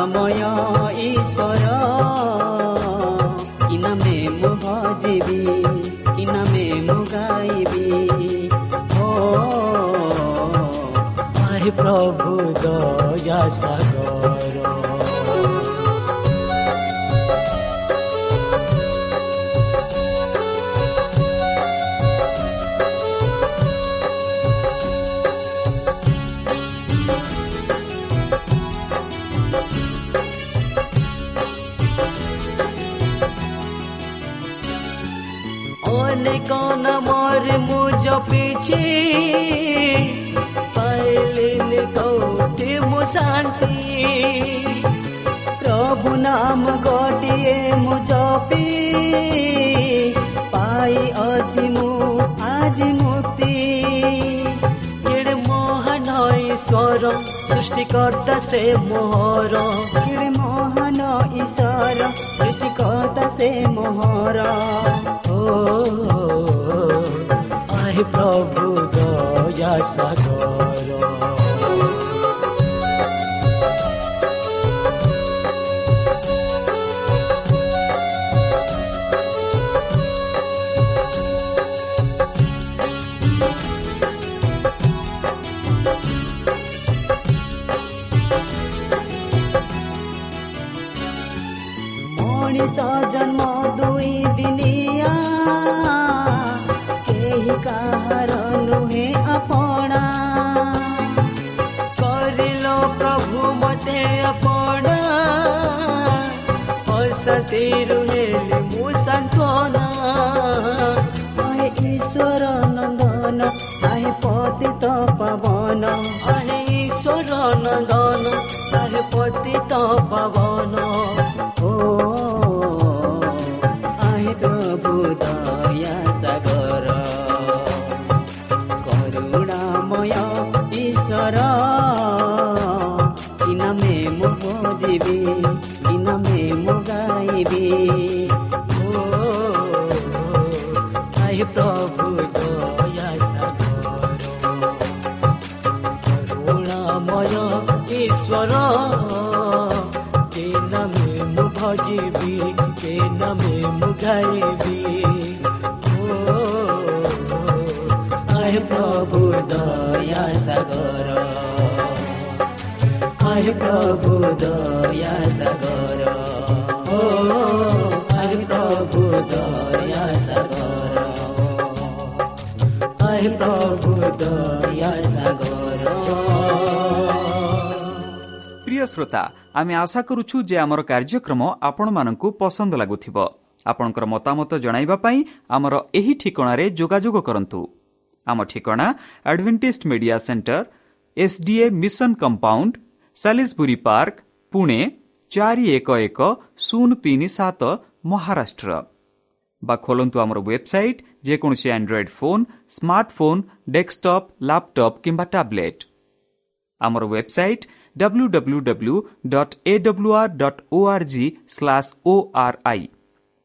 ସମୟ ଈଶ୍ୱର କି ନାମେ ମୁଁ ଭଜିବି କି ନାମେ ମୁଁ ଗାଇବି ଓ ପ୍ରଭୁ ଦୟା ঠিকান আমার মোজা পেছে। পাইলেন কৌতে মো শান্তি প্রভু নাম গটিয়ে মু জপি পাই আজি মু ঈশ্বৰ সৃষ্টিকৰ্তা সে মোহৰ কিৰে মহান ঈশ্বৰ সৃষ্টিকৰ্তা সে মোহৰ অ আই প্ৰভু দয়া সাগৰ তিৰু হেলি মোৰ সান্তনা আহে ঈশ্বৰ নন্দন আহে পতিত পাৱন আহে ঈশ্বৰ নন্দন আহে পতিত পাৱন ପ୍ରିୟ ଶ୍ରୋତା ଆମେ ଆଶା କରୁଛୁ ଯେ ଆମର କାର୍ଯ୍ୟକ୍ରମ ଆପଣମାନଙ୍କୁ ପସନ୍ଦ ଲାଗୁଥିବ। ଆପଣଙ୍କର ମତାମତ ଜଣାଇବା ପାଇଁ ଆମର ଏହି ଠିକଣାରେ ଯୋଗାଯୋଗ କରନ୍ତୁ। ଆମ ଠିକଣା Adventist media centre S D A mission compound Salisbury park Pune ଚାରି ଏକ ଏକ ଶୂନ ତିନି ସାତ ମହାରାଷ୍ଟ୍ର ବା ଖୋଲନ୍ତୁ ଆମର ୱେବସାଇଟ୍ ଯେକୌଣସି Android phone smartphone desktop laptop କିମ୍ବା ଟ୍ୟାବ୍ଲେଟ୍ ଆମର website W W W dot A W R dot O R G slash O R I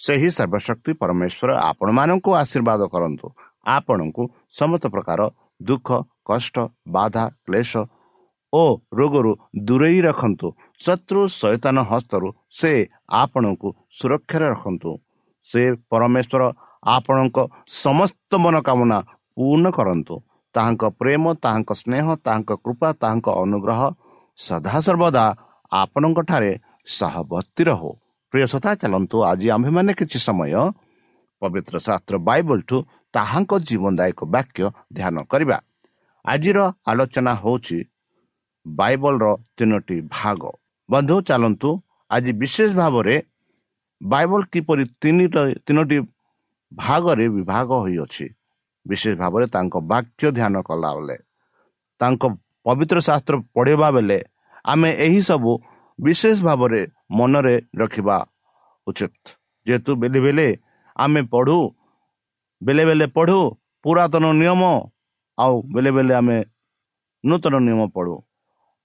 ସେହି ସର୍ବଶକ୍ତି ପରମେଶ୍ୱର ଆପଣମାନଙ୍କୁ ଆଶୀର୍ବାଦ କରନ୍ତୁ। ଆପଣଙ୍କୁ ସମସ୍ତ ପ୍ରକାର ଦୁଃଖ କଷ୍ଟ ବାଧା କ୍ଲେଶ ଓ ରୋଗରୁ ଦୂରେଇ ରଖନ୍ତୁ। ଶତ୍ରୁ ସୈତାନ ହସ୍ତରୁ ସେ ଆପଣଙ୍କୁ ସୁରକ୍ଷାରେ ରଖନ୍ତୁ। ସେ ପରମେଶ୍ୱର ଆପଣଙ୍କ ସମସ୍ତ ମନୋକାମନା ପୂର୍ଣ୍ଣ କରନ୍ତୁ। ତାହାଙ୍କ ପ୍ରେମ ତାହାଙ୍କ ସ୍ନେହ ତାହାଙ୍କ କୃପା ତାହାଙ୍କ ଅନୁଗ୍ରହ ସଦାସର୍ବଦା ଆପଣଙ୍କଠାରେ ସହବର୍ତ୍ତୀ ରହୁ। ପ୍ରିୟସତା ଚାଲନ୍ତୁ। ଆଜି ଆମ୍ଭେମାନେ କିଛି ସମୟ ପବିତ୍ର ଶାସ୍ତ୍ର ବାଇବଲଠୁ ତାହାଙ୍କ ଜୀବନଦାୟକ ବାକ୍ୟ ଧ୍ୟାନ କରିବା। ଆଜିର ଆଲୋଚନା ହେଉଛି ବାଇବଲର ତିନୋଟି ଭାଗ। ବନ୍ଧୁ ଚାଲନ୍ତୁ। ଆଜି ବିଶେଷ ଭାବରେ ବାଇବଲ କିପରି ତିନି ତିନୋଟି ଭାଗରେ ବିଭାଗ ହୋଇଅଛି ବିଶେଷ ଭାବରେ ତାଙ୍କ ବାକ୍ୟ ଧ୍ୟାନ କଲା ବେଳେ ତାଙ୍କ ପବିତ୍ର ଶାସ୍ତ୍ର ପଢ଼ିବା ବେଳେ ଆମେ ଏହିସବୁ ବିଶେଷ ଭାବରେ ମନରେ ରଖିବା ଉଚିତ। ଯେହେତୁ ବେଳେ ବେଳେ ଆମେ ପଢ଼ୁ ବେଳେ ବେଳେ ପଢ଼ୁ ପୁରାତନ ନିୟମ ଆଉ ବେଳେ ବେଳେ ଆମେ ନୂତନ ନିୟମ ପଢ଼ୁ।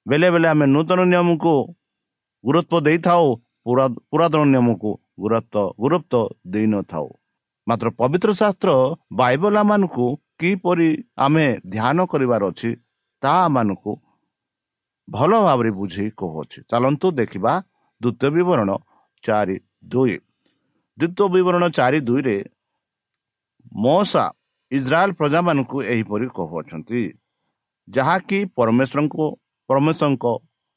ବେଳେ ବେଳେ ଆମେ ନୂତନ ନିୟମକୁ ଗୁରୁତ୍ୱ ଦେଇଥାଉ ପୁରାତନ ନିୟମକୁ ଗୁରୁତ୍ୱ ଗୁରୁତ୍ୱ ଦେଇନଥାଉ। ମାତ୍ର ପବିତ୍ର ଶାସ୍ତ୍ର ବାଇବଲ ମାନଙ୍କୁ କିପରି ଆମେ ଧ୍ୟାନ କରିବାର ଅଛି ତାହା ଆମମାନଙ୍କୁ ଭଲ ଭାବରେ ବୁଝେଇ କହୁଅଛି ଚାଲନ୍ତୁ ଦେଖିବା ଦ୍ୱିତୀୟ ବିବରଣ ଚାରି ଦୁଇ ଦ୍ୱିତୀୟ ବିବରଣ ଚାରି ଦୁଇରେ ମଶା ଇସ୍ରାଏଲ ପ୍ରଜାମାନଙ୍କୁ ଏହିପରି କହୁଅଛନ୍ତି ଯାହାକି ପରମେଶ୍ୱରଙ୍କୁ ପରମେଶ୍ୱରଙ୍କ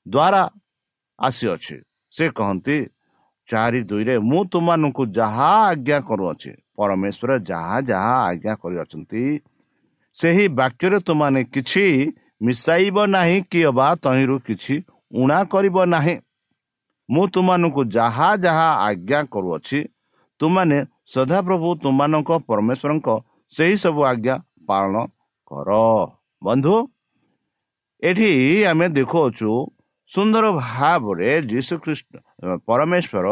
ଦ୍ୱାରା ଆସିଅଛି ସେ କହନ୍ତି ଚାରି ଦୁଇରେ ମୁଁ ତୁମମାନଙ୍କୁ ଯାହା ଆଜ୍ଞା କରୁଅଛି ପରମେଶ୍ୱର ଯାହା ଯାହା ଆଜ୍ଞା କରିଅଛନ୍ତି ସେହି ବାକ୍ୟରେ ତୁମାନେ କିଛି ମିଶାଇବ ନାହିଁ କି ଅବା ତହିଁରୁ କିଛି ଉଣା କରିବ ନାହିଁ। ମୁଁ ତୁମମାନଙ୍କୁ ଯାହା ଯାହା ଆଜ୍ଞା କରୁଅଛି ତୁମାନେ ସଦାପ୍ରଭୁ ତୁମମାନଙ୍କ ପରମେଶ୍ୱରଙ୍କ ସେହି ସବୁ ଆଜ୍ଞା ପାଳନ କର। ବନ୍ଧୁ ଏଠି ଆମେ ଦେଖୁଅଛୁ ସୁନ୍ଦର ଭାବରେ ଯୀଶୁ ଖ୍ରୀଷ୍ଟ ପରମେଶ୍ୱର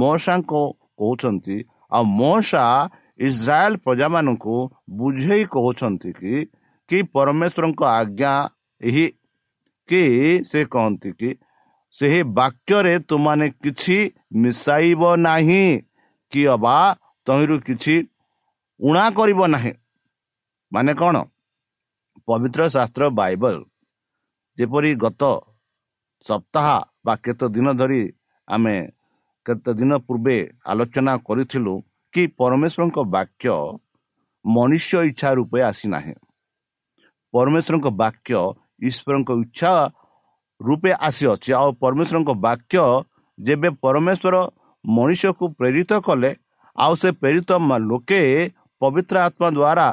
ମଶାଙ୍କୁ କହୁଛନ୍ତି ଆଉ ମଶା ଇସ୍ରାଏଲ ପ୍ରଜାମାନଙ୍କୁ ବୁଝେଇ କହୁଛନ୍ତି କି କି ପରମେଶ୍ୱରଙ୍କ ଆଜ୍ଞା ଏହି କି ସେ କହନ୍ତି କି ସେହି ବାକ୍ୟରେ ତୁମାନେ କିଛି ମିଶାଇବ ନାହିଁ କି ଅବା ତହିଁରୁ କିଛି ଉଣା କରିବ ନାହିଁ ମାନେ କ'ଣ ପବିତ୍ର ଶାସ୍ତ୍ର ବାଇବଲ ଯେପରି ଗତ ସପ୍ତାହ ବା କେତେ ଦିନ ଧରି ଆମେ କେତେ ଦିନ ପୂର୍ବେ ଆଲୋଚନା କରିଥିଲୁ କି ପରମେଶ୍ୱରଙ୍କ ବାକ୍ୟ ମନୁଷ୍ୟ ଇଚ୍ଛା ରୂପେ ଆସିନାହିଁ ପରମେଶ୍ୱରଙ୍କ ବାକ୍ୟ ଈଶ୍ୱରଙ୍କ ଇଚ୍ଛା ରୂପେ ଆସିଅଛି। ଆଉ ପରମେଶ୍ୱରଙ୍କ ବାକ୍ୟ ଯେବେ ପରମେଶ୍ୱର ମଣିଷକୁ ପ୍ରେରିତ କଲେ ଆଉ ସେ ପ୍ରେରିତ ଲୋକେ ପବିତ୍ର ଆତ୍ମା ଦ୍ୱାରା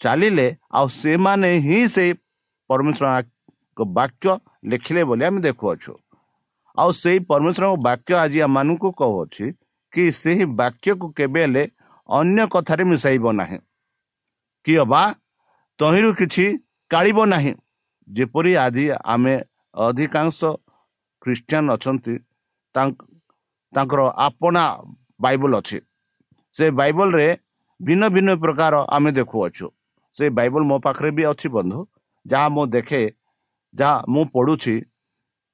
ଚାଲିଲେ ଆଉ ସେମାନେ ହିଁ ସେ ପରମେଶ୍ୱର ବାକ୍ୟ ଲେଖିଲେ ବୋଲି ଆମେ ଦେଖୁଅଛୁ। ଆଉ ସେଇ ପରମେଶ୍ୱରଙ୍କ ବାକ୍ୟ ଆଜି ଆମମାନଙ୍କୁ କହୁଅଛି କି ସେହି ବାକ୍ୟକୁ କେବେ ହେଲେ ଅନ୍ୟ କଥାରେ ମିଶାଇବ ନାହିଁ। କି ଅବା? ତହିଁରୁ କିଛି କାଳିବ ନାହିଁ। ଯେପରି ଆଜି ଆମେ ଅଧିକାଂଶ ଖ୍ରୀଷ୍ଟିଆନ ଅଛନ୍ତି ତାଙ୍କର ଆପଣା ବାଇବଲ ଅଛି। ସେ ବାଇବଲରେ ଭିନ୍ନ ଭିନ୍ନ ପ୍ରକାର ଆମେ ଦେଖୁଅଛୁ। ସେ ବାଇବଲ ମୋ ପାଖରେ ବି ଅଛି ବନ୍ଧୁ। ଯାହା ମୁଁ ଦେଖେ ଯାହା ମୁଁ ପଢ଼ୁଛି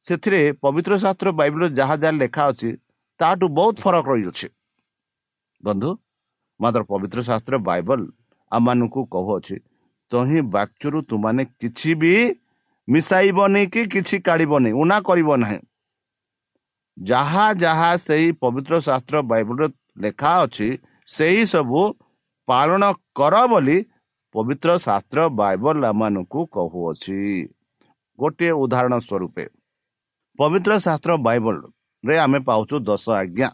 ସେଥିରେ ପବିତ୍ର ଶାସ୍ତ୍ର ବାଇବଲରେ ଯାହା ଯାହା ଲେଖା ଅଛି ତାଠୁ ବହୁତ ଫରକ ରହିଅଛି। ବନ୍ଧୁ ମାତ୍ର ପବିତ୍ର ଶାସ୍ତ୍ର ବାଇବଲ ଆମମାନଙ୍କୁ କହୁଅଛି ତହିଁ ବାକ୍ୟରୁ ତୁମାନେ କିଛି ବି ମିଶାଇବନି କି କିଛି କାଢ଼ିବନି ଉଣା କରିବ ନାହିଁ। ଯାହା ଯାହା ସେହି ପବିତ୍ର ଶାସ୍ତ୍ର ବାଇବଲରେ ଲେଖା ଅଛି ସେହି ସବୁ ପାଳନ କର ବୋଲି ପବିତ୍ର ଶାସ୍ତ୍ର ବାଇବଲ ଆମମାନଙ୍କୁ କହୁଅଛି। ଗୋଟିଏ ଉଦାହରଣ ସ୍ୱରୂପେ ପବିତ୍ର ଶାସ୍ତ୍ର ବାଇବଲରେ ଆମେ ପାଉଛୁ ଦଶ ଆଜ୍ଞା।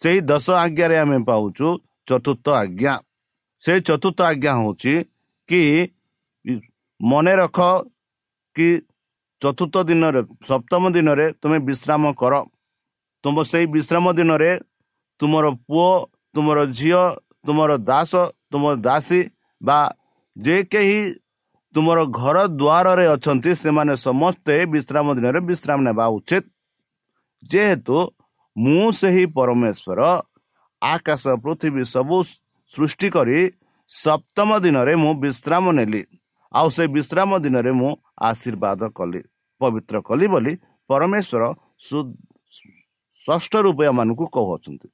ସେହି ଦଶ ଆଜ୍ଞାରେ ଆମେ ପାଉଛୁ ଚତୁର୍ଥ ଆଜ୍ଞା। ସେ ଚତୁର୍ଥ ଆଜ୍ଞା ହେଉଛି କି ମନେ ରଖ କି ଚତୁର୍ଥ ଦିନରେ ସପ୍ତମ ଦିନରେ ତୁମେ ବିଶ୍ରାମ କର। ତୁମ ସେଇ ବିଶ୍ରାମ ଦିନରେ ତୁମର ପୁଅ ତୁମର ଝିଅ ତୁମର ଦାସ ତୁମର ଦାସୀ ବା ଯେ କେହି ତୁମର ଘର ଦ୍ୱାରରେ ଅଛନ୍ତି ସେମାନେ ସମସ୍ତେ ବିଶ୍ରାମ ଦିନରେ ବିଶ୍ରାମ ନେବା ଉଚିତ। ଯେହେତୁ ମୁଁ ସେହି ପରମେଶ୍ୱର ଆକାଶ ପୃଥିବୀ ସବୁ ସୃଷ୍ଟି କରି ସପ୍ତମ ଦିନରେ ମୁଁ ବିଶ୍ରାମ ନେଲି। ଆଉ ସେ ବିଶ୍ରାମ ଦିନରେ ମୁଁ ଆଶୀର୍ବାଦ କଲି ପବିତ୍ର କଲି ବୋଲି ପରମେଶ୍ୱର ଷଷ୍ଠ ରୂପେ ଏମାନଙ୍କୁ କହୁଅଛନ୍ତି।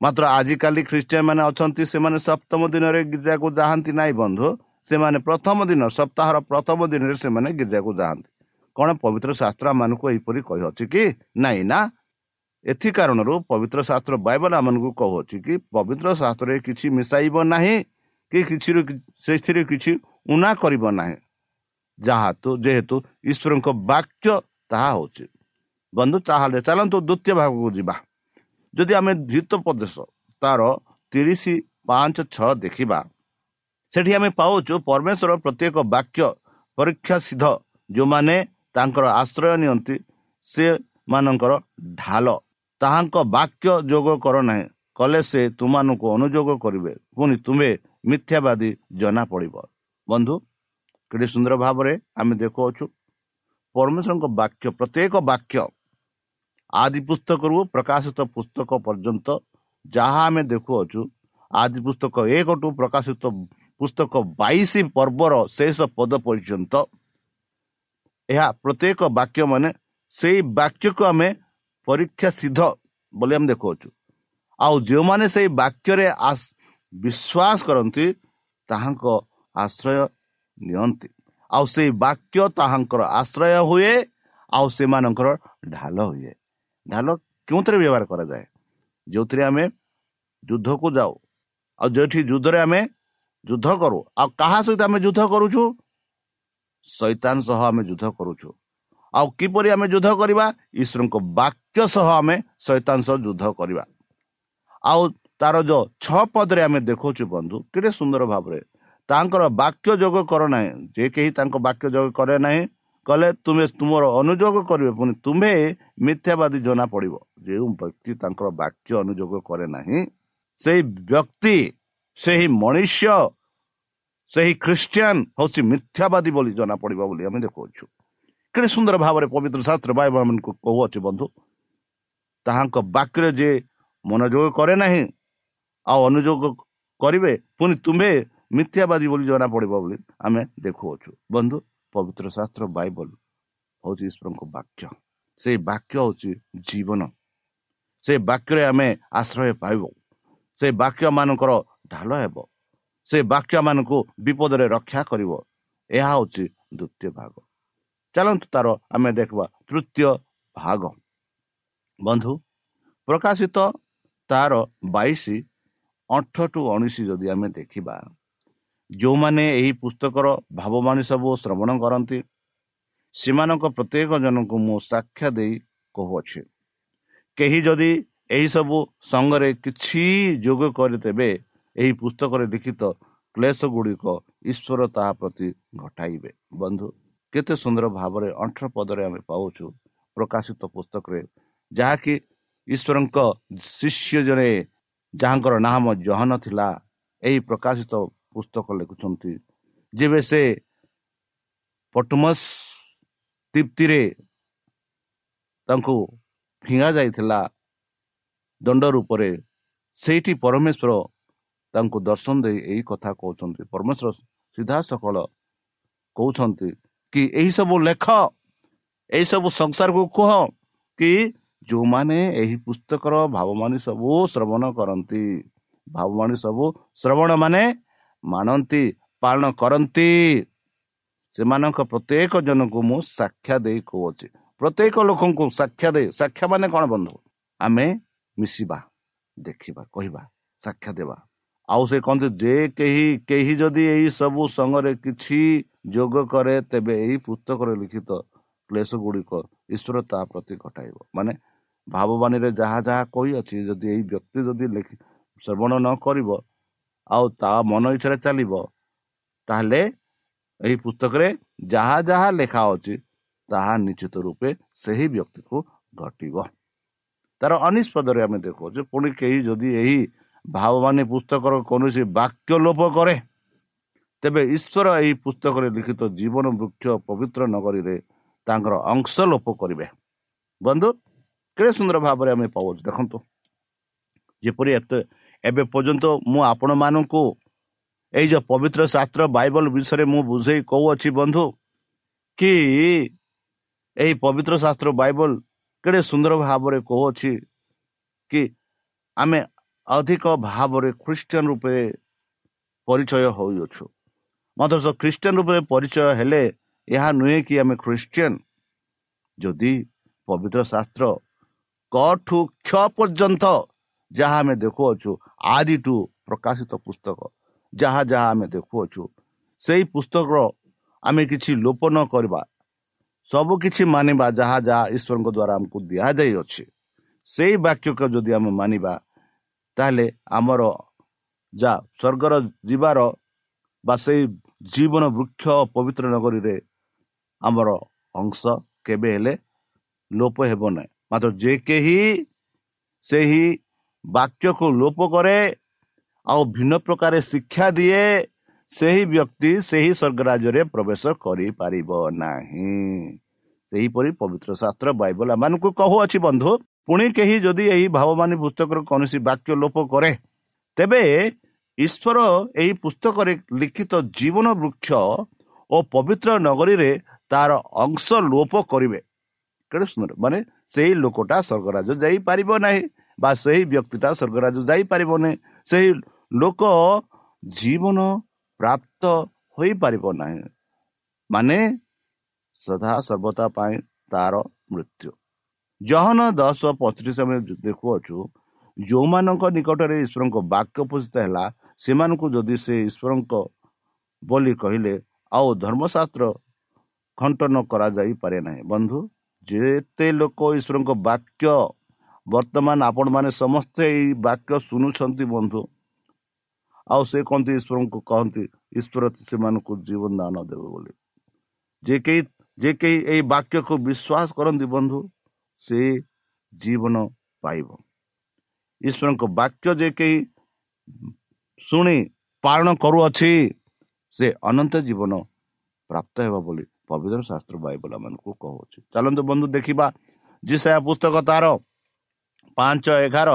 ମାତ୍ର ଆଜିକାଲି ଖ୍ରୀଷ୍ଟିଆନ ମାନେ ଅଛନ୍ତି ସେମାନେ ସପ୍ତମ ଦିନରେ ଗିର୍ଜାକୁ ଯାଆନ୍ତି ନାହିଁ ବନ୍ଧୁ। ସେମାନେ ପ୍ରଥମ ଦିନ ସପ୍ତାହର ପ୍ରଥମ ଦିନରେ ସେମାନେ ଗିର୍ଜାକୁ ଯାଆନ୍ତି। କ'ଣ ପବିତ୍ର ଶାସ୍ତ୍ର ମାନଙ୍କୁ ଏହିପରି କହିଅଛି କି? ନାଇଁ ନା। ଏଥି କାରଣରୁ ପବିତ୍ର ଶାସ୍ତ୍ର ବାଇବଲ ଆମମାନଙ୍କୁ କହୁଅଛି କି ପବିତ୍ର ଶାସ୍ତ୍ରରେ କିଛି ମିଶାଇବ ନାହିଁ। କି କିଛି ସେଥିରେ କିଛି ଉଣା କରିବ ନାହିଁ। ଯାହା ଯେହେତୁ ଈଶ୍ୱରଙ୍କ ବାକ୍ୟ ତାହା ହେଉଛି। ବନ୍ଧୁ ତାହେଲେ ଚାଲନ୍ତୁ ଦ୍ୱିତୀୟ ଭାଗକୁ ଯିବା। ଯଦି ଆମେ ଦ୍ୱିତ ପ୍ରଦେଶ ତାର ତିରିଶ ପାଞ୍ଚ ଛଅ ଦେଖିବା। ସେଠି ଆମେ ପାଉଛୁ ପରମେଶ୍ୱର ପ୍ରତ୍ୟେକ ବାକ୍ୟ ପରୀକ୍ଷା ସିଦ୍ଧ। ଯେଉଁମାନେ ତାଙ୍କର ଆଶ୍ରୟ ନିଅନ୍ତି ସେମାନଙ୍କର ଢାଲ। ତାହାଙ୍କ ବାକ୍ୟ ଯୋଗ କର ନାହିଁ। କଲେ ସେ ତୁମମାନଙ୍କୁ ଅନୁଯୋଗ କରିବେ। ପୁଣି ତୁମେ ମିଥ୍ୟାବାଦୀ ଜଣା ପଡ଼ିବ। ବନ୍ଧୁ କେତେ ସୁନ୍ଦର ଭାବରେ ଆମେ ଦେଖୁଅଛୁ। ପରମେଶ୍ୱରଙ୍କ ବାକ୍ୟ ପ୍ରତ୍ୟେକ ବାକ୍ୟ ଆଦି ପୁସ୍ତକରୁ ପ୍ରକାଶିତ ପୁସ୍ତକ ପର୍ଯ୍ୟନ୍ତ ଯାହା ଆମେ ଦେଖୁଅଛୁ ଆଦି ପୁସ୍ତକ ଏକଠୁ ପ୍ରକାଶିତ ପୁସ୍ତକ ବାଇଶ ପର୍ବର ଶେଷ ପଦ ପର୍ଯ୍ୟନ୍ତ ଏହା ପ୍ରତ୍ୟେକ ବାକ୍ୟ ମାନେ ସେଇ ବାକ୍ୟକୁ ଆମେ ପରୀକ୍ଷା ସିଦ୍ଧ ବୋଲି ଆମେ ଦେଖୁଅଛୁ। ଆଉ ଯେଉଁମାନେ ସେଇ ବାକ୍ୟରେ ବିଶ୍ୱାସ କରନ୍ତି ତାହାଙ୍କ ଆଶ୍ରୟ ନିଅନ୍ତି। ଆଉ ସେଇ ବାକ୍ୟ ତାହାଙ୍କର ଆଶ୍ରୟ ହୁଏ ଆଉ ସେମାନଙ୍କର ଢାଲ ହୁଏ। ଢାଲ କେଉଁଥିରେ ବ୍ୟବହାର କରାଯାଏ? ଯେଉଁଥିରେ ଆମେ ଯୁଦ୍ଧକୁ ଯାଉ ଆଉ ଯେଉଁଠି ଯୁଦ୍ଧରେ ଆମେ ଯୁଦ୍ଧ କରୁ ଆଉ କାହା ସହିତ ଆମେ ଯୁଦ୍ଧ କରୁଛୁ? ଶୈତାନ ସହ ଆମେ ଯୁଦ୍ଧ କରୁଛୁ। ଆଉ କିପରି ଆମେ ଯୁଦ୍ଧ କରିବା? ଈଶ୍ୱରଙ୍କ ବାକ୍ୟ ସହ ଆମେ ଶୈତାନ ସହ ଯୁଦ୍ଧ କରିବା। ଆଉ ତାର ଯୋଉ ଛଅ ପଦରେ ଆମେ ଦେଖାଉଛୁ ବନ୍ଧୁ କେତେ ସୁନ୍ଦର ଭାବରେ ତାଙ୍କର ବାକ୍ୟ ଯୋଗ କର ନାହିଁ ଯେ କେହି ତାଙ୍କ ବାକ୍ୟ ଯୋଗ କରେ ନାହିଁ କଲେ ତୁମେ ତୁମର ଅନୁଯୋଗ କରିବେ। ପୁଣି ତୁମ୍ଭେ ମିଥ୍ୟାବାଦୀ ଜଣା ପଡ଼ିବ। ଯେଉଁ ବ୍ୟକ୍ତି ତାଙ୍କର ବାକ୍ୟ ଅନୁଯୋଗ କରେ ନାହିଁ ସେଇ ବ୍ୟକ୍ତି ସେହି ମଣିଷ ସେହି ଖ୍ରୀଷ୍ଟିଆନ ହେଉଛି ମିଥ୍ୟାବାଦୀ ବୋଲି ଜଣା ପଡ଼ିବ ବୋଲି ଆମେ ଦେଖାଉଛୁ। କେତେ ସୁନ୍ଦର ଭାବରେ ପବିତ୍ର ଶାସ୍ତ୍ର ଭାଇ ମାନଙ୍କୁ କହୁଅଛି ବନ୍ଧୁ। ତାହାଙ୍କ ବାକ୍ୟରେ ଯିଏ ମନୋଯୋଗ କରେ ନାହିଁ ଆଉ ଅନୁଯୋଗ କରିବେ ପୁଣି ତୁମ୍ଭେ ମିଥ୍ୟାବାଦୀ ବୋଲି ଜଣା ପଡ଼ିବ ବୋଲି ଆମେ ଦେଖୁଅଛୁ। ବନ୍ଧୁ ପବିତ୍ର ଶାସ୍ତ୍ର ବାଇବଲ ହେଉଛି ଈଶ୍ୱରଙ୍କ ବାକ୍ୟ। ସେଇ ବାକ୍ୟ ହେଉଛି ଜୀବନ। ସେ ବାକ୍ୟରେ ଆମେ ଆଶ୍ରୟ ପାଇବୁ। ସେ ବାକ୍ୟ ମାନଙ୍କର ଢାଲ ହେବ। ସେ ବାକ୍ୟ ମାନଙ୍କୁ ବିପଦରେ ରକ୍ଷା କରିବ। ଏହା ହେଉଛି ଦ୍ୱିତୀୟ ଭାଗ। ଚାଲନ୍ତୁ ତାର ଆମେ ଦେଖିବା ତୃତୀୟ ଭାଗ। ବନ୍ଧୁ ପ୍ରକାଶିତ ତାର ବାଇଶ ଅଠ ଟୁ ଉଣେଇଶ ଯଦି ଆମେ ଦେଖିବା ଯେଉଁମାନେ ଏହି ପୁସ୍ତକର ଭାବବାଣୀ ସବୁ ଶ୍ରବଣ କରନ୍ତି ସେମାନଙ୍କ ପ୍ରତ୍ୟେକ ଜଣଙ୍କୁ ମୁଁ ସାକ୍ଷା ଦେଇ କହୁଅଛି। କେହି ଯଦି ଏହିସବୁ ସଙ୍ଗରେ କିଛି ଯୋଗ କରି ତେବେ ଏହି ପୁସ୍ତକରେ ଲିଖିତ କ୍ଲେଶ ଗୁଡ଼ିକ ଈଶ୍ୱର ତାହା ପ୍ରତି ଘଟାଇବେ। ବନ୍ଧୁ କେତେ ସୁନ୍ଦର ଭାବରେ ଅଠର ପଦରେ ଆମେ ପାଉଛୁ ପ୍ରକାଶିତ ପୁସ୍ତକରେ ଯାହାକି ଈଶ୍ୱରଙ୍କ ଶିଷ୍ୟ ଜଣେ ଯାହାଙ୍କର ନାମ ଜହନ ଥିଲା ଏହି ପ୍ରକାଶିତ ପୁସ୍ତକ ଲେଖୁଛନ୍ତି। ଯେବେ ସେ ପଟମସ୍ ତୃପ୍ତିରେ ତାଙ୍କୁ ଫିଙ୍ଗା ଯାଇଥିଲା ଦଣ୍ଡ ରୂପରେ ସେଇଠି ପରମେଶ୍ୱର ତାଙ୍କୁ ଦର୍ଶନ ଦେଇ ଏହି କଥା କହୁଛନ୍ତି। ପରମେଶ୍ୱର ସିଧା ସକଳ କହୁଛନ୍ତି କି ଏହିସବୁ ଲେଖ ଏହିସବୁ ସଂସାରକୁ କୁହ କି ଯେଉଁମାନେ ଏହି ପୁସ୍ତକର ଭାବମାନେ ସବୁ ଶ୍ରବଣ କରନ୍ତି ଭାବବାଣୀ ସବୁ ଶ୍ରବଣ ମାନେ ମାନନ୍ତି ପାଳନ କରନ୍ତି। ସେମାନଙ୍କ ପ୍ରତ୍ୟେକ ଜଣଙ୍କୁ ମୁଁ ସାକ୍ଷା ଦେଇ କହୁଅଛି। ପ୍ରତ୍ୟେକ ଲୋକଙ୍କୁ ସାକ୍ଷା ଦେଇ ସାକ୍ଷା ମାନେ କ'ଣ ବନ୍ଧୁ? ଆମେ ମିଶିବା ଦେଖିବା କହିବା ସାକ୍ଷା ଦେବା। ଆଉ ସେ କହନ୍ତି ଯେ କେହି କେହି ଯଦି ଏହି ସବୁ ସଙ୍ଗରେ କିଛି ଯୋଗ କରେ ତେବେ ଏହି ପୁସ୍ତକରେ ଲିଖିତ କ୍ଲେଶ ଗୁଡ଼ିକ ଈଶ୍ୱର ତା ପ୍ରତି ଘଟାଇବ। ମାନେ ଭାବବାଣୀରେ ଯାହା ଯାହା କହିଅଛି ଯଦି ଏହି ବ୍ୟକ୍ତି ଯଦି ଲେଖି ଶ୍ରବଣ ନ କରିବ ଆଉ ତା ମନ ଇଚ୍ଛାରେ ଚାଲିବ ତାହେଲେ ଏହି ପୁସ୍ତକରେ ଯାହା ଯାହା ଲେଖା ଅଛି ତାହା ନିଶ୍ଚିତ ରୂପେ ସେହି ବ୍ୟକ୍ତିକୁ ଘଟିବ। ତାର ଅନିଷ୍ପଦରେ ଆମେ ଦେଖୁଛୁ ପୁଣି କେହି ଯଦି ଏହି ଭାବବାନୀ ପୁସ୍ତକର କୌଣସି ବାକ୍ୟ ଲୋପ କରେ ତେବେ ଈଶ୍ୱର ଏହି ପୁସ୍ତକରେ ଲିଖିତ ଜୀବନ ବୃକ୍ଷ ପବିତ୍ର ନଗରୀରେ ତାଙ୍କର ଅଂଶ ଲୋପ କରିବେ। ବନ୍ଧୁ କେତେ ସୁନ୍ଦର ଭାବରେ ଆମେ ପାଉଛୁ ଦେଖନ୍ତୁ। ଯେପରି ଏତେ ଏବେ ପର୍ଯ୍ୟନ୍ତ ମୁଁ ଆପଣମାନଙ୍କୁ ଏଇ ଯେଉଁ ପବିତ୍ର ଶାସ୍ତ୍ର ବାଇବଲ ବିଷୟରେ ମୁଁ ବୁଝେଇ କହୁଅଛି ବନ୍ଧୁ କି ଏହି ପବିତ୍ର ଶାସ୍ତ୍ର ବାଇବଲ କେଡ଼େ ସୁନ୍ଦର ଭାବରେ କହୁଅଛି କି ଆମେ ଅଧିକ ଭାବରେ ଖ୍ରୀଷ୍ଟିଆନ ରୂପେ ପରିଚୟ ହୋଇଅଛୁ। ମାତ୍ର ଖ୍ରୀଷ୍ଟିଆନ ରୂପରେ ପରିଚୟ ହେଲେ ଏହା ନୁହେଁ କି ଆମେ ଖ୍ରୀଷ୍ଟିଆନ। ଯଦି ପବିତ୍ର ଶାସ୍ତ୍ର କଠୁ କ୍ଷ ପର୍ଯ୍ୟନ୍ତ ଯାହା ଆମେ ଦେଖୁଅଛୁ ଆଦିଠୁ ପ୍ରକାଶିତ ପୁସ୍ତକ ଯାହା ଯାହା ଆମେ ଦେଖୁଅଛୁ ସେଇ ପୁସ୍ତକର ଆମେ କିଛି ଲୋପ ନ କରିବା ସବୁ କିଛି ମାନିବା ଯାହା ଯାହା ଈଶ୍ୱରଙ୍କ ଦ୍ୱାରା ଆମକୁ ଦିଆଯାଇଅଛି। ସେଇ ବାକ୍ୟକୁ ଯଦି ଆମେ ମାନିବା ତାହେଲେ ଆମର ଯା ସ୍ୱର୍ଗର ଯିବାର ବା ସେଇ ଜୀବନ ବୃକ୍ଷ ପବିତ୍ର ନଗରୀରେ ଆମର ଅଂଶ କେବେ ହେଲେ ଲୋପ ହେବ ନାହିଁ। ମାତ୍ର ଯେ କେହି ସେହି ବାକ୍ୟକୁ ଲୋପ କରେ ଆଉ ଭିନ୍ନ ପ୍ରକାର ଶିକ୍ଷା ଦିଏ ସେହି ବ୍ୟକ୍ତି ସେହି ସ୍ୱର୍ଗ ରାଜ୍ୟରେ ପ୍ରବେଶ କରିପାରିବ ନାହିଁ। ସେହିପରି ପବିତ୍ର ଶାସ୍ତ୍ର ବାଇବଲ ଏମାନଙ୍କୁ କହୁଅଛି ବନ୍ଧୁ ପୁଣି କେହି ଯଦି ଏହି ଭାବମାନୀ ପୁସ୍ତକର କୌଣସି ବାକ୍ୟ ଲୋପ କରେ ତେବେ ଈଶ୍ୱର ଏହି ପୁସ୍ତକରେ ଲିଖିତ ଜୀବନ ବୃକ୍ଷ ଓ ପବିତ୍ର ନଗରୀରେ ତାର ଅଂଶ ଲୋପ କରିବେ। କେତେ ସୁନ୍ଦର। ମାନେ ସେଇ ଲୋକଟା ସ୍ୱର୍ଗରାଜ ଯାଇପାରିବ ନାହିଁ ବା ସେହି ବ୍ୟକ୍ତିଟା ସ୍ୱର୍ଗରାଜ ଯାଇପାରିବ ନାହିଁ। ସେହି ଲୋକ ଜୀବନ ପ୍ରାପ୍ତ ହୋଇପାରିବ ନାହିଁ। ମାନେ ସଦା ସର୍ବତା ପାଇଁ ତାର ମୃତ୍ୟୁ। ଜହନ ଦଶ ପଚିଶ ଆମେ ଦେଖୁଅଛୁ ଯେଉଁମାନଙ୍କ ନିକଟରେ ଈଶ୍ୱରଙ୍କ ବାକ୍ୟ ଉପସ୍ଥିତ ହେଲା ସେମାନଙ୍କୁ ଯଦି ସେ ଈଶ୍ୱରଙ୍କ ବୋଲି କହିଲେ ଆଉ ଧର୍ମଶାସ୍ତ୍ର ଖଣ୍ଟନ କରାଯାଇପାରେ ନାହିଁ। ବନ୍ଧୁ ଯେତେ ଲୋକ ଈଶ୍ୱରଙ୍କ ବାକ୍ୟ ବର୍ତ୍ତମାନ ଆପଣମାନେ ସମସ୍ତେ ଏଇ ବାକ୍ୟ ଶୁଣୁଛନ୍ତି ବନ୍ଧୁ। ଆଉ ସେ କହନ୍ତି ଈଶ୍ୱରଙ୍କୁ କହନ୍ତି ଈଶ୍ୱର ସେମାନଙ୍କୁ ଜୀବନ ଦାନ ଦେବେ ବୋଲି। ଯେ କେହି ଯେ କେହି ଏଇ ବାକ୍ୟକୁ ବିଶ୍ୱାସ କରନ୍ତି ବନ୍ଧୁ ସେ ଜୀବନ ପାଇବ। ଈଶ୍ୱରଙ୍କ ବାକ୍ୟ ଯେ କେହି ଶୁଣି ପାଳନ କରୁଅଛି ସେ ଅନନ୍ତ ଜୀବନ ପ୍ରାପ୍ତ ହେବ ବୋଲି ପବିତ୍ର ଶାସ୍ତ୍ର ବାଇବଲ ମାନଙ୍କୁ କହୁଅଛି ଚାଲନ୍ତୁ ବନ୍ଧୁ ଦେଖିବା ଯେ ସେ ପୁସ୍ତକ ତାର ପାଞ୍ଚ ଏଗାର।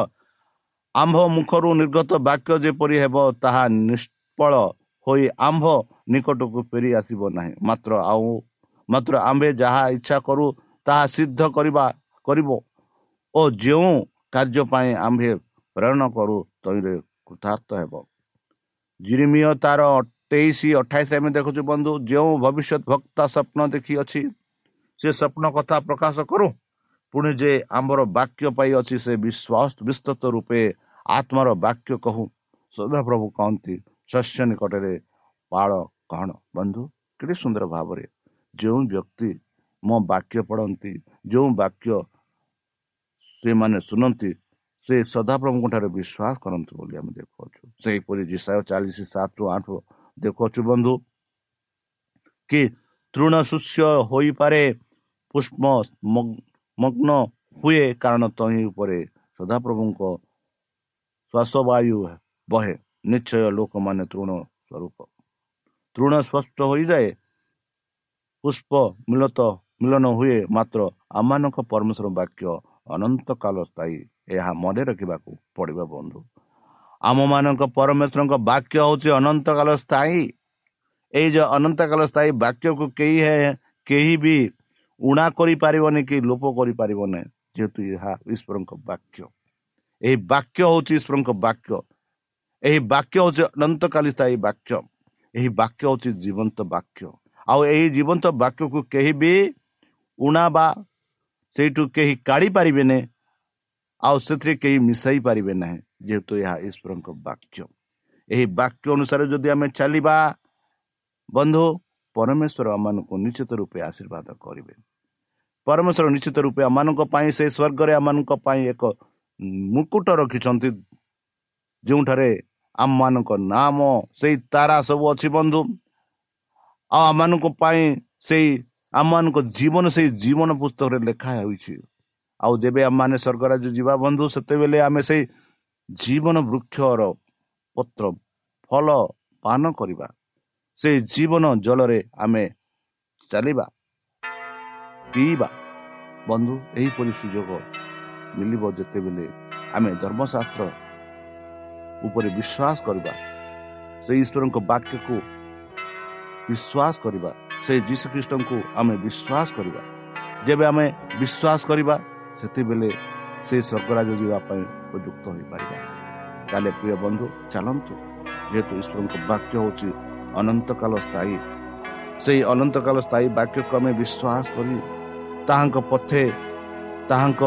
ଆମ୍ଭ ମୁଖରୁ ନିର୍ଗତ ବାକ୍ୟ ଯେପରି ହେବ ତାହା ନିଷ୍ଫଳ ହୋଇ ଆମ୍ଭ ନିକଟକୁ ଫେରି ଆସିବ ନାହିଁ। ମାତ୍ର ଆଉ ମାତ୍ର ଆମ୍ଭେ ଯାହା ଇଚ୍ଛା କରୁ ତାହା ସିଦ୍ଧ କରିବା କରିବ। ଓ ଯେଉଁ କାର୍ଯ୍ୟ ପାଇଁ ଆମ୍ଭେ ପ୍ରେରଣ କରୁ ତହିଁରେ କୃତାର୍ଥ ହେବ। ଜିରିମିୟ ତାର ତେଇଶ ଅଠାଇଶ ଆମେ ଦେଖୁଛୁ ବନ୍ଧୁ ଯେଉଁ ଭବିଷ୍ୟତ ଭକ୍ତା ସ୍ୱପ୍ନ ଦେଖିଅଛି ସେ ସ୍ୱପ୍ନ କଥା ପ୍ରକାଶ କରୁ। ପୁଣି ଯେ ଆମର ବାକ୍ୟ ପାଇ ଅଛି ସେ ବିଶ୍ୱାସ ବିସ୍ତୃତ ରୂପେ ଆତ୍ମାର ବାକ୍ୟ କହୁ। ସଦାପ୍ରଭୁ କହନ୍ତି ଶସ୍ୟ ନିକଟରେ ପାଳ କହଣ। ବନ୍ଧୁ କେତେ ସୁନ୍ଦର ଭାବରେ ଯେଉଁ ବ୍ୟକ୍ତି ମୋ ବାକ୍ୟ ପଢ଼ନ୍ତି ଯେଉଁ ବାକ୍ୟ ସେମାନେ ଶୁଣନ୍ତି ସେ ସଦାପ୍ରଭୁଙ୍କ ଠାରେ ବିଶ୍ୱାସ କରନ୍ତୁ ବୋଲି ଆମେ ଦେଖୁଅଛୁ। ସେହିପରି ଜିସାୟ ଚାଳିଶ ସାତରୁ ଆଠ ଦେଖୁଅଛୁ ବନ୍ଧୁ। କି ତୃଣ ଶୁଷ୍ୟ ହୋଇପାରେ ପୁଷ୍ପ ମଗ୍ନ ହୁଏ କାରଣ ତହିଁ ଉପରେ ସଦାପ୍ରଭୁଙ୍କ ଶ୍ୱାସବାୟୁ ବହେ ନିଶ୍ଚୟ ଲୋକମାନେ ତୃଣ ସ୍ୱରୂପ। ତୃଣ ସ୍ପଷ୍ଟ ହୋଇଯାଏ ପୁଷ୍ପ ମିଳତ ମିଳନ ହୁଏ ମାତ୍ର ଆମମାନଙ୍କ ପରମେଶ୍ୱର ବାକ୍ୟ ଅନନ୍ତ କାଳ ସ୍ଥାୟୀ ଏହା ମନେ ରଖିବାକୁ ପଡ଼ିବ ବନ୍ଧୁ। ଆମମାନଙ୍କ ପରମେଶ୍ୱରଙ୍କ ବାକ୍ୟ ହେଉଛି ଅନନ୍ତ କାଳ ସ୍ଥାୟୀ। ଏଇ ଯେଉଁ ଅନନ୍ତ କାଳ ସ୍ଥାୟୀ ବାକ୍ୟକୁ କେହି କେହି ବି ଉଣା କରିପାରିବନି କି ଲୋପ କରିପାରିବ ନାହିଁ ଯେହେତୁ ଏହା ଈଶ୍ୱରଙ୍କ ବାକ୍ୟ। ଏହି ବାକ୍ୟ ହେଉଛି ଈଶ୍ୱରଙ୍କ ବାକ୍ୟ। ଏହି ବାକ୍ୟ ହେଉଛି ଅନନ୍ତକାଳୀ ସ୍ଥାୟୀ ବାକ୍ୟ। ଏହି ବାକ୍ୟ ହେଉଛି ଜୀବନ୍ତ ବାକ୍ୟ। ଆଉ ଏହି ଜୀବନ୍ତ ବାକ୍ୟକୁ କେହି ବି ଉଣା ବା ସେଇଠୁ କେହି କାଢ଼ି ପାରିବେନି ଆଉ ସେଥିରେ କେହି ମିଶାଇ ପାରିବେ ନାହିଁ ଯେହେତୁ ଏହା ଈଶ୍ୱରଙ୍କ ବାକ୍ୟ। ଏହି ବାକ୍ୟ ଅନୁସାରେ ଯଦି ଆମେ ଚାଲିବା ବନ୍ଧୁ ପରମେଶ୍ୱର ଆମମାନଙ୍କୁ ନିଶ୍ଚିତ ରୂପେ ଆଶୀର୍ବାଦ କରିବେ। ପରମେଶ୍ୱର ନିଶ୍ଚିତ ରୂପେ ଆମମାନଙ୍କ ପାଇଁ ସେ ସ୍ୱର୍ଗରେ ଆମମାନଙ୍କ ପାଇଁ ଏକ ମୁକୁଟ ରଖିଛନ୍ତି। ଯେଉଁଠାରେ ଆମମାନଙ୍କ ନାମ ସେଇ ତାରା ସବୁ ଅଛି ବନ୍ଧୁ। ଆଉ ଆମମାନଙ୍କ ପାଇଁ ସେଇ ଆମମାନଙ୍କ ଜୀବନ ସେଇ ଜୀବନ ପୁସ୍ତକରେ ଲେଖା ହେଉଛି ଆଉ ଯେବେ ଆମମାନେ ସ୍ୱର୍ଗରାଜ ଯିବା ବନ୍ଧୁ ସେତେବେଳେ ଆମେ ସେଇ ଜୀବନ ବୃକ୍ଷର ପତ୍ର ଫଳ ପାନ କରିବା। ସେଇ ଜୀବନ ଜଳରେ ଆମେ ଚାଲିବା ପିଇବା। ବନ୍ଧୁ ଏହିପରି ସୁଯୋଗ ମିଳିବ ଯେତେବେଳେ ଆମେ ଧର୍ମଶାସ୍ତ୍ର ଉପରେ ବିଶ୍ୱାସ କରିବା ସେଇ ଈଶ୍ୱରଙ୍କ ବାକ୍ୟକୁ ବିଶ୍ୱାସ କରିବା ସେ ଯୀଶୁଖ୍ରୀଷ୍ଟଙ୍କୁ ଆମେ ବିଶ୍ୱାସ କରିବା। ଯେବେ ଆମେ ବିଶ୍ୱାସ କରିବା ସେତେବେଳେ ସେ ସ୍ୱର୍ଗରାଜ ଯିବା ପାଇଁ ଉପଯୁକ୍ତ ହୋଇପାରିବା। ତାହେଲେ ପ୍ରିୟ ବନ୍ଧୁ ଚାଲନ୍ତୁ। ଯେହେତୁ ଈଶ୍ୱରଙ୍କ ବାକ୍ୟ ହେଉଛି ଅନନ୍ତକାଳ ସ୍ଥାୟୀ। ସେଇ ଅନନ୍ତକାଳ ସ୍ଥାୟୀ ବାକ୍ୟକୁ ଆମେ ବିଶ୍ୱାସ କରି ତାହାଙ୍କ ପଥେ ତାହାଙ୍କ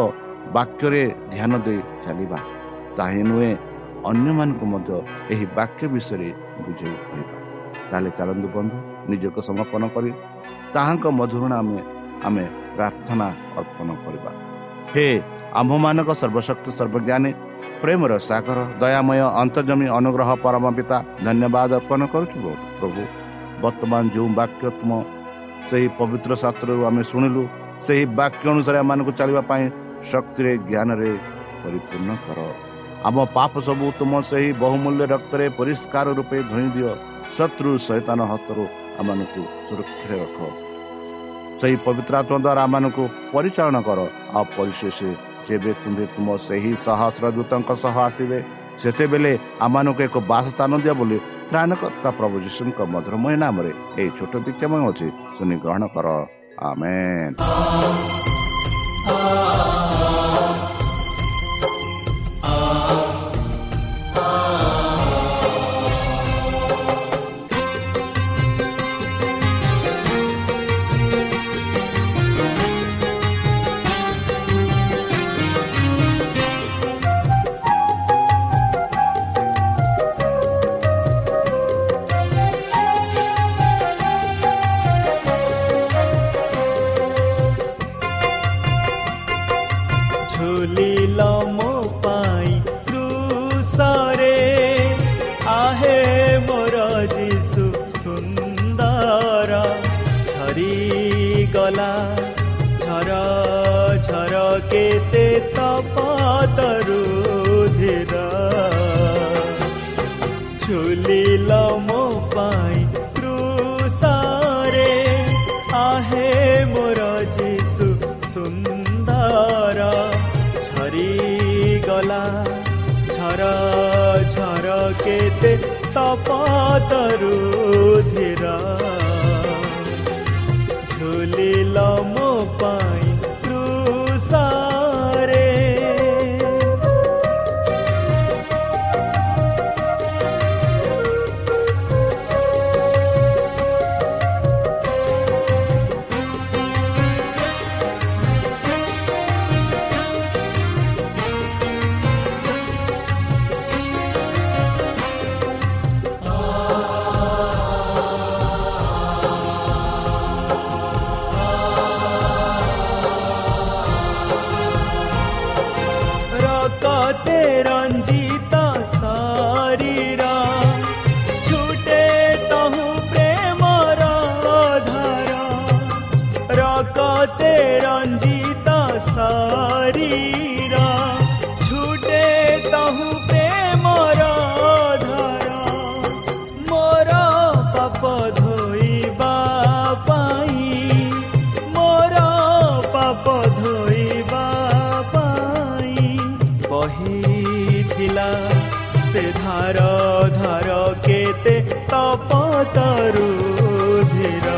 ବାକ୍ୟରେ ଧ୍ୟାନ ଦେଇ ଚାଲିବା। ତାହା ନୁହେଁ ଅନ୍ୟମାନଙ୍କୁ ମଧ୍ୟ ଏହି ବାକ୍ୟ ବିଷୟରେ ବୁଝାଇ କହିବା। ତାହେଲେ ଚାଲନ୍ତୁ ବନ୍ଧୁ ନିଜକୁ ସମର୍ପଣ କରି ତାହାଙ୍କ ମଧୁରଣ ଆମେ ଆମେ ପ୍ରାର୍ଥନା ଅର୍ପଣ କରିବା। ହେ ଆମ୍ଭମାନଙ୍କ ସର୍ବଶକ୍ତି ସର୍ବଜ୍ଞାନୀ ପ୍ରେମର ସାଗର ଦୟାମୟ ଅନ୍ତର୍ଜମୀ ଅନୁଗ୍ରହ ପରମ ପିତା ଧନ୍ୟବାଦ ଅର୍ପଣ କରୁଛୁ ପ୍ରଭୁ। ବର୍ତ୍ତମାନ ଯେଉଁ ବାକ୍ୟ ତୁମ ସେହି ପବିତ୍ର ଶାସ୍ତ୍ରରୁ ଆମେ ଶୁଣିଲୁ ସେହି ବାକ୍ୟ ଅନୁସାରେ ଆମମାନଙ୍କୁ ଚାଲିବା ପାଇଁ ଶକ୍ତିରେ ଜ୍ଞାନରେ ପରିପୂର୍ଣ୍ଣ କର। ଆମ ପାପ ସବୁ ତୁମ ସେହି ବହୁମୂଲ୍ୟ ରକ୍ତରେ ପରିଷ୍କାର ରୂପେ ଧୋଇ ଦିଅ। ଶତ୍ରୁ ସୈତାନ ହସ୍ତରୁ ଆମମାନଙ୍କୁ ସୁରକ୍ଷାରେ ରଖ। ସେହି ପବିତ୍ରାତ୍ମ ଦ୍ୱାରା ଆମମାନଙ୍କୁ ପରିଚାଳନା କର। ଆଉ ପରିଶେଷ ଯେବେ ତୁମେ ତୁମ ସେହି ସହସ୍ର ଦୂତଙ୍କ ସହ ଆସିବେ ସେତେବେଳେ ଆମମାନଙ୍କୁ ଏକ ବାସସ୍ଥାନ ଦିଅ ବୋଲି ତ୍ରାଣକର୍ତ୍ତା ପ୍ରଭୁ ଯୀଶୁଙ୍କ ମଧୁରମୟ ନାମରେ ଏହି ଛୋଟ ବିକ୍ଷମ ଅଛି ଶୁଣି ଗ୍ରହଣ କର। ଆମେନ୍। ଝୁଲିଲ ମୋ ତପତରୁ धर धरते तपत धीर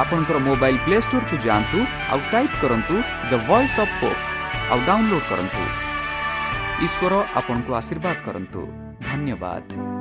ଆପଣଙ୍କର ମୋବାଇଲ୍ ପ୍ଲେ ଷ୍ଟୋରକୁ ଯାଆନ୍ତୁ ଆଉ ଟାଇପ୍ କରନ୍ତୁ ଦ ଭଏସ୍ ଅଫ୍ ପୋପ୍ ଆଉ ଡାଉନଲୋଡ୍ କରନ୍ତୁ। ଈଶ୍ୱର ଆପଣଙ୍କୁ ଆଶୀର୍ବାଦ କରନ୍ତୁ। ଧନ୍ୟବାଦ।